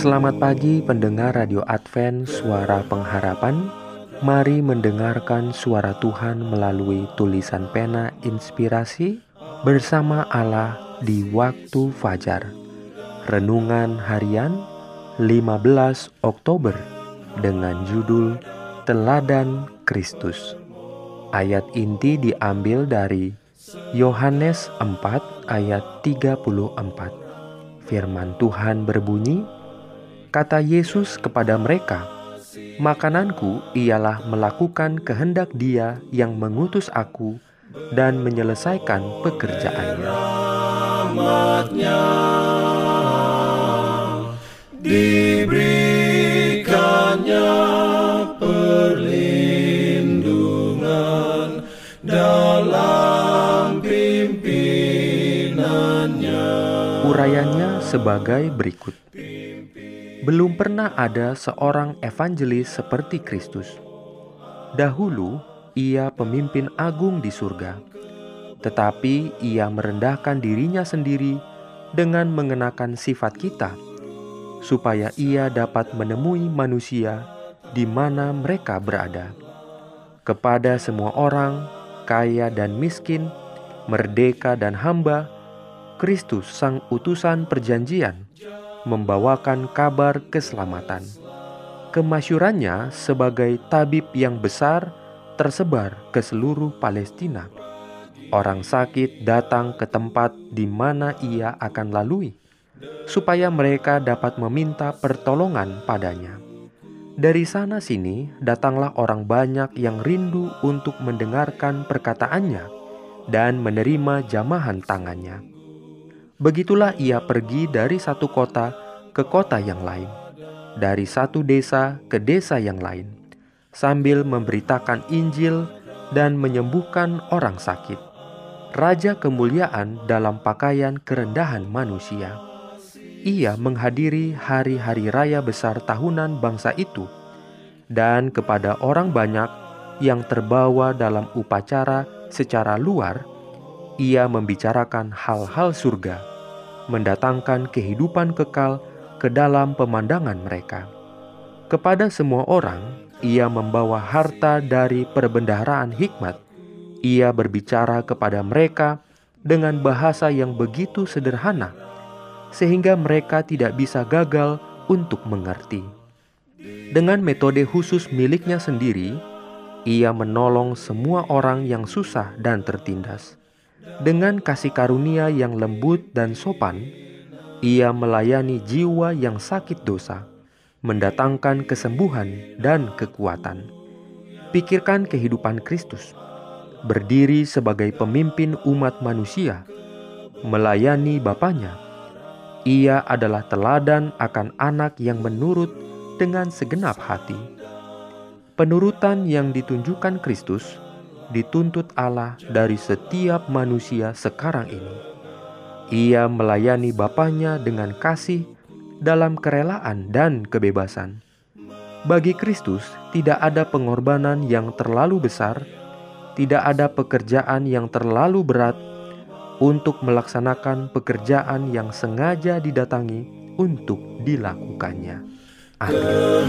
Selamat pagi pendengar Radio Advent Suara Pengharapan Mari mendengarkan suara Tuhan melalui tulisan pena inspirasi bersama Allah di waktu fajar. Renungan harian 15 Oktober dengan judul Teladan Kristus. Ayat inti diambil dari Yohanes 4 ayat 34. Firman Tuhan berbunyi, Kata Yesus kepada mereka, Makananku ialah melakukan kehendak Dia yang mengutus aku dan menyelesaikan pekerjaannya. Diberikannya perlindungan dalam pimpinannya. Urayanya sebagai berikut. Belum pernah ada seorang evangelis seperti Kristus. Dahulu, ia pemimpin agung di surga, tetapi ia merendahkan dirinya sendiri dengan mengenakan sifat kita, supaya ia dapat menemui manusia di mana mereka berada. Kepada semua orang, kaya dan miskin, merdeka dan hamba, Kristus, Sang Utusan Perjanjian, membawakan kabar keselamatan. Kemasyurannya sebagai tabib yang besar tersebar ke seluruh Palestina. Orang sakit datang ke tempat di mana ia akan lalui, supaya mereka dapat meminta pertolongan padanya. Dari sana sini datanglah orang banyak yang rindu untuk mendengarkan perkataannya dan menerima jamahan tangannya. Begitulah ia pergi dari satu kota ke kota yang lain, dari satu desa ke desa yang lain, sambil memberitakan Injil dan menyembuhkan orang sakit. Raja kemuliaan dalam pakaian kerendahan manusia. Ia menghadiri hari-hari raya besar tahunan bangsa itu, dan kepada orang banyak yang terbawa dalam upacara secara luar, ia membicarakan hal-hal surga mendatangkan kehidupan kekal ke dalam pemandangan mereka. Kepada semua orang, ia membawa harta dari perbendaharaan hikmat. Ia berbicara kepada mereka dengan bahasa yang begitu sederhana, sehingga mereka tidak bisa gagal untuk mengerti. Dengan metode khusus miliknya sendiri, ia menolong semua orang yang susah dan tertindas. Dengan kasih karunia yang lembut dan sopan, ia melayani jiwa yang sakit dosa, mendatangkan kesembuhan dan kekuatan. Pikirkan kehidupan Kristus, berdiri sebagai pemimpin umat manusia, melayani Bapaknya. Ia adalah teladan akan anak yang menurut dengan segenap hati. Penurutan yang ditunjukkan Kristus dituntut Allah dari setiap manusia sekarang ini. Ia melayani Bapaknya dengan kasih dalam kerelaan dan kebebasan. Bagi Kristus, tidak ada pengorbanan yang terlalu besar, tidak ada pekerjaan yang terlalu berat untuk melaksanakan pekerjaan yang sengaja didatangi untuk dilakukannya. Amin.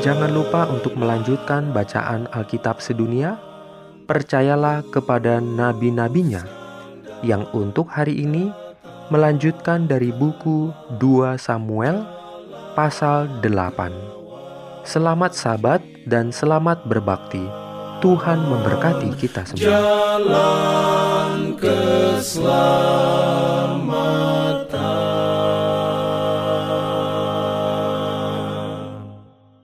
Jangan lupa untuk melanjutkan bacaan Alkitab sedunia. Percayalah kepada nabi-nabinya yang untuk hari ini melanjutkan dari buku 2 Samuel pasal 8. Selamat sabat dan selamat berbakti. Tuhan memberkati kita semua. jalan.